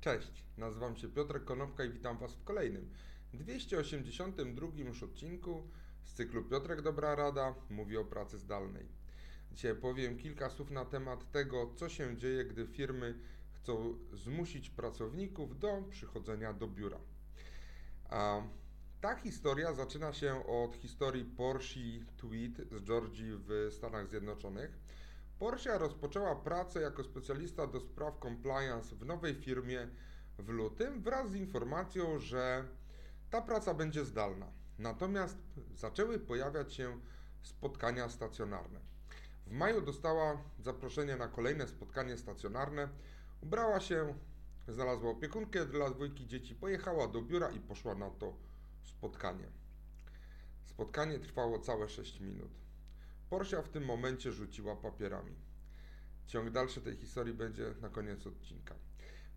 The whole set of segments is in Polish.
Cześć, nazywam się Piotrek Konopka i witam Was w kolejnym 282 już odcinku z cyklu Piotrek Dobra Rada mówi o pracy zdalnej. Dzisiaj powiem kilka słów na temat tego, co się dzieje, gdy firmy chcą zmusić pracowników do przychodzenia do biura. A ta historia zaczyna się od historii Porsche Tweet z Georgii w Stanach Zjednoczonych. Porsche rozpoczęła pracę jako specjalista do spraw compliance w nowej firmie w lutym wraz z informacją, że ta praca będzie zdalna. Natomiast zaczęły pojawiać się spotkania stacjonarne. W maju dostała zaproszenie na kolejne spotkanie stacjonarne. Ubrała się, znalazła opiekunkę dla dwójki dzieci, pojechała do biura i poszła na to spotkanie. Spotkanie trwało całe 6 minut. Porsche w tym momencie rzuciła papierami. Ciąg dalszy tej historii będzie na koniec odcinka.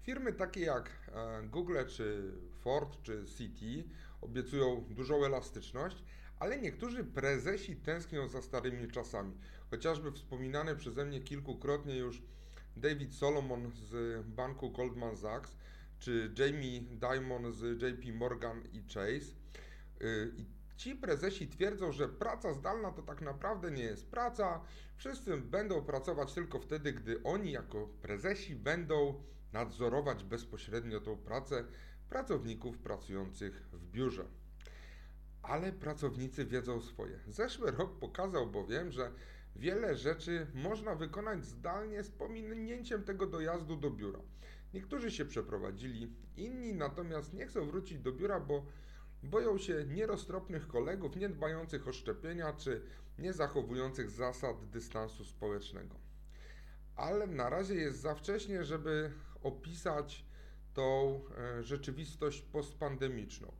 Firmy takie jak e, Google, czy Ford, czy City obiecują dużą elastyczność, ale niektórzy prezesi tęsknią za starymi czasami. Chociażby wspominany przeze mnie kilkukrotnie już David Solomon z banku Goldman Sachs, czy Jamie Dimon z JP Morgan i Chase. Y, I ci prezesi twierdzą, że praca zdalna to tak naprawdę nie jest praca. Wszyscy będą pracować tylko wtedy, gdy oni jako prezesi będą nadzorować bezpośrednio tą pracę pracowników pracujących w biurze. Ale pracownicy wiedzą swoje. Zeszły rok pokazał bowiem, że wiele rzeczy można wykonać zdalnie z pominięciem tego dojazdu do biura. Niektórzy się przeprowadzili, inni natomiast nie chcą wrócić do biura, bo boją się nieroztropnych kolegów, nie dbających o szczepienia czy nie zachowujących zasad dystansu społecznego. Ale na razie jest za wcześnie, żeby opisać tą e, rzeczywistość postpandemiczną.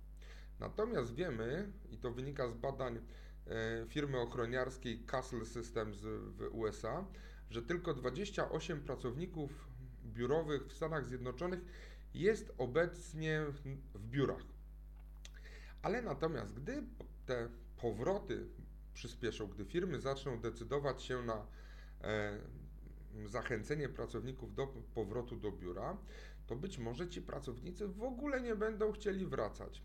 Natomiast wiemy, i to wynika z badań e, firmy ochroniarskiej Castle Systems w USA, że tylko 28 pracowników biurowych w Stanach Zjednoczonych jest obecnie w biurach. Ale natomiast, gdy te powroty przyspieszą, gdy firmy zaczną decydować się na e, zachęcenie pracowników do powrotu do biura, to być może ci pracownicy w ogóle nie będą chcieli wracać.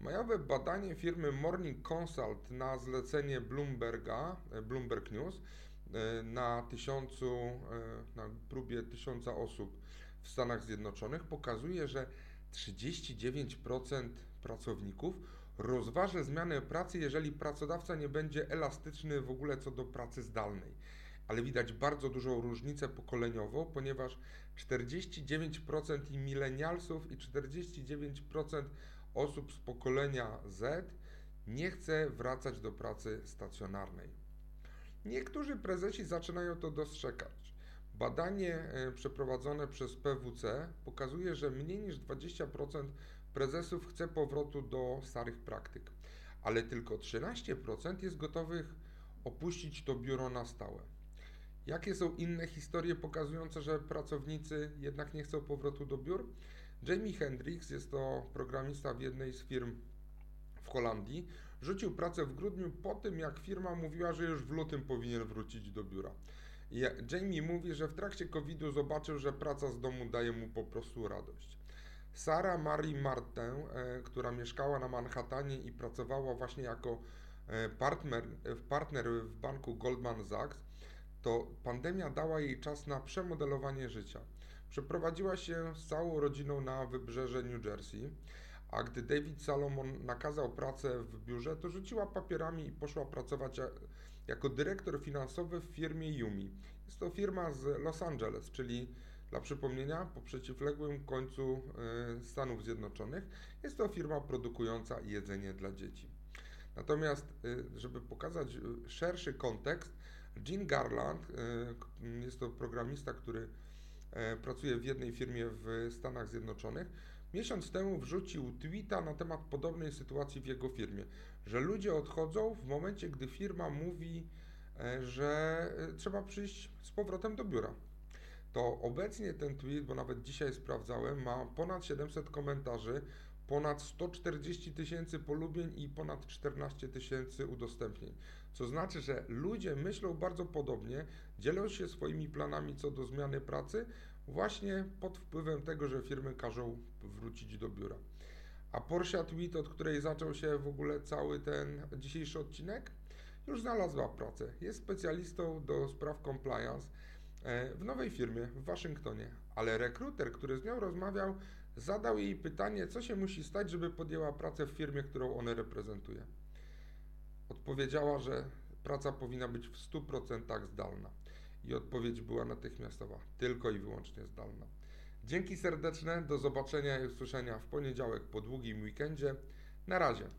Majowe badanie firmy Morning Consult na zlecenie Bloomberga, e, Bloomberg News e, na tysiącu, na próbie tysiąca osób w Stanach Zjednoczonych pokazuje, że 39% pracowników rozważy zmianę pracy, jeżeli pracodawca nie będzie elastyczny w ogóle co do pracy zdalnej. Ale widać bardzo dużą różnicę pokoleniową, ponieważ 49% i milenialsów i 49% osób z pokolenia Z nie chce wracać do pracy stacjonarnej. Niektórzy prezesi zaczynają to dostrzegać. Badanie e, przeprowadzone przez PWC pokazuje, że mniej niż 20% prezesów chce powrotu do starych praktyk, ale tylko 13% jest gotowych opuścić to biuro na stałe. Jakie są inne historie pokazujące, że pracownicy jednak nie chcą powrotu do biur? Jamie Hendricks jest to programista w jednej z firm w Holandii. Rzucił pracę w grudniu po tym, jak firma mówiła, że już w lutym powinien wrócić do biura. Jamie mówi, że w trakcie COVID-u zobaczył, że praca z domu daje mu po prostu radość. Sara Marie Martin, e, która mieszkała na Manhattanie i pracowała właśnie jako e, partner, partner w banku Goldman Sachs, to pandemia dała jej czas na przemodelowanie życia. Przeprowadziła się z całą rodziną na wybrzeże New Jersey, a gdy David Salomon nakazał pracę w biurze, to rzuciła papierami i poszła pracować jako dyrektor finansowy w firmie Yumi. Jest to firma z Los Angeles, czyli dla przypomnienia, po przeciwległym końcu e, Stanów Zjednoczonych jest to firma produkująca jedzenie dla dzieci. Natomiast, e, żeby pokazać e, szerszy kontekst, Jean Garland jest to programista, który pracuje w jednej firmie w Stanach Zjednoczonych. Miesiąc temu wrzucił tweeta na temat podobnej sytuacji w jego firmie, że ludzie odchodzą w momencie, gdy firma mówi, że trzeba przyjść z powrotem do biura to obecnie ten tweet, bo nawet dzisiaj sprawdzałem, ma ponad 700 komentarzy, ponad 140 tysięcy polubień i ponad 14 tysięcy udostępnień. Co znaczy, że ludzie myślą bardzo podobnie, dzielą się swoimi planami co do zmiany pracy, właśnie pod wpływem tego, że firmy każą wrócić do biura. A Portia Tweet, od której zaczął się w ogóle cały ten dzisiejszy odcinek, już znalazła pracę. Jest specjalistą do spraw compliance e, w nowej firmie w Waszyngtonie, ale rekruter, który z nią rozmawiał, zadał jej pytanie, co się musi stać, żeby podjęła pracę w firmie, którą ona reprezentuje. Odpowiedziała, że praca powinna być w 100% zdalna. I odpowiedź była natychmiastowa, tylko i wyłącznie zdalna. Dzięki serdeczne, do zobaczenia i usłyszenia w poniedziałek po długim weekendzie. Na razie.